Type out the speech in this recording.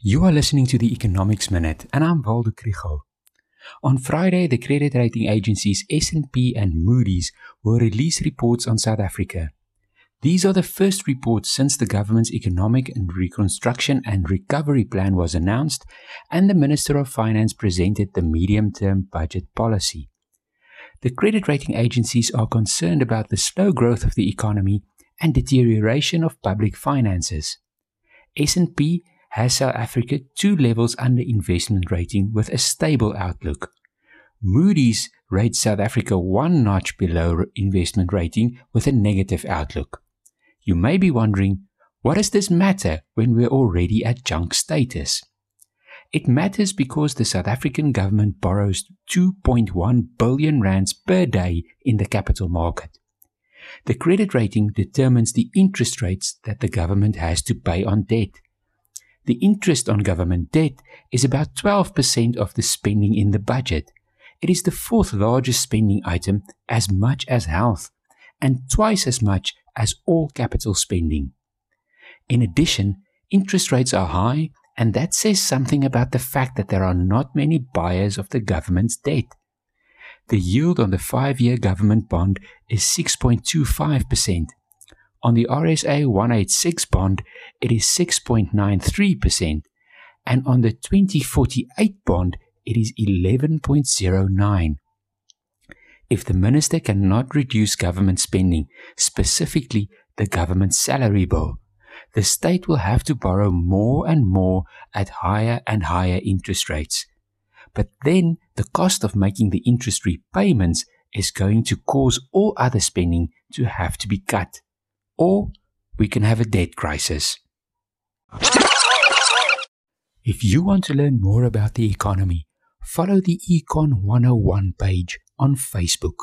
You are listening to the Economics Minute, and I'm Waldo Krugell. On Friday, the credit rating agencies S&P and Moody's will release reports on South Africa. These are the first reports since the government's Economic and Reconstruction and Recovery Plan was announced and the Minister of Finance presented the medium-term budget policy. The credit rating agencies are concerned about the slow growth of the economy and deterioration of public finances. S&P has South Africa two levels under investment rating with a stable outlook. Moody's rates South Africa one notch below investment rating with a negative outlook. You may be wondering, what does this matter when we're already at junk status? It matters because the South African government borrows 2.1 billion rands per day in the capital market. The credit rating determines the interest rates that the government has to pay on debt the interest on government debt is about 12% of the spending in the budget. It is the fourth largest spending item, as much as health, and twice as much as all capital spending. In addition, interest rates are high, and that says something about the fact that there are not many buyers of the government's debt. The yield on the five year government bond is 6.25%, on the RSA 186 bond, it is 6.93%, and on the 2048 bond, it is 11.09. If the minister cannot reduce government spending, specifically the government salary bill, the state will have to borrow more and more at higher and higher interest rates. But then the cost of making the interest repayments is going to cause all other spending to have to be cut or we can have a debt crisis. If you want to learn more about the economy, follow the Econ 101 page on Facebook.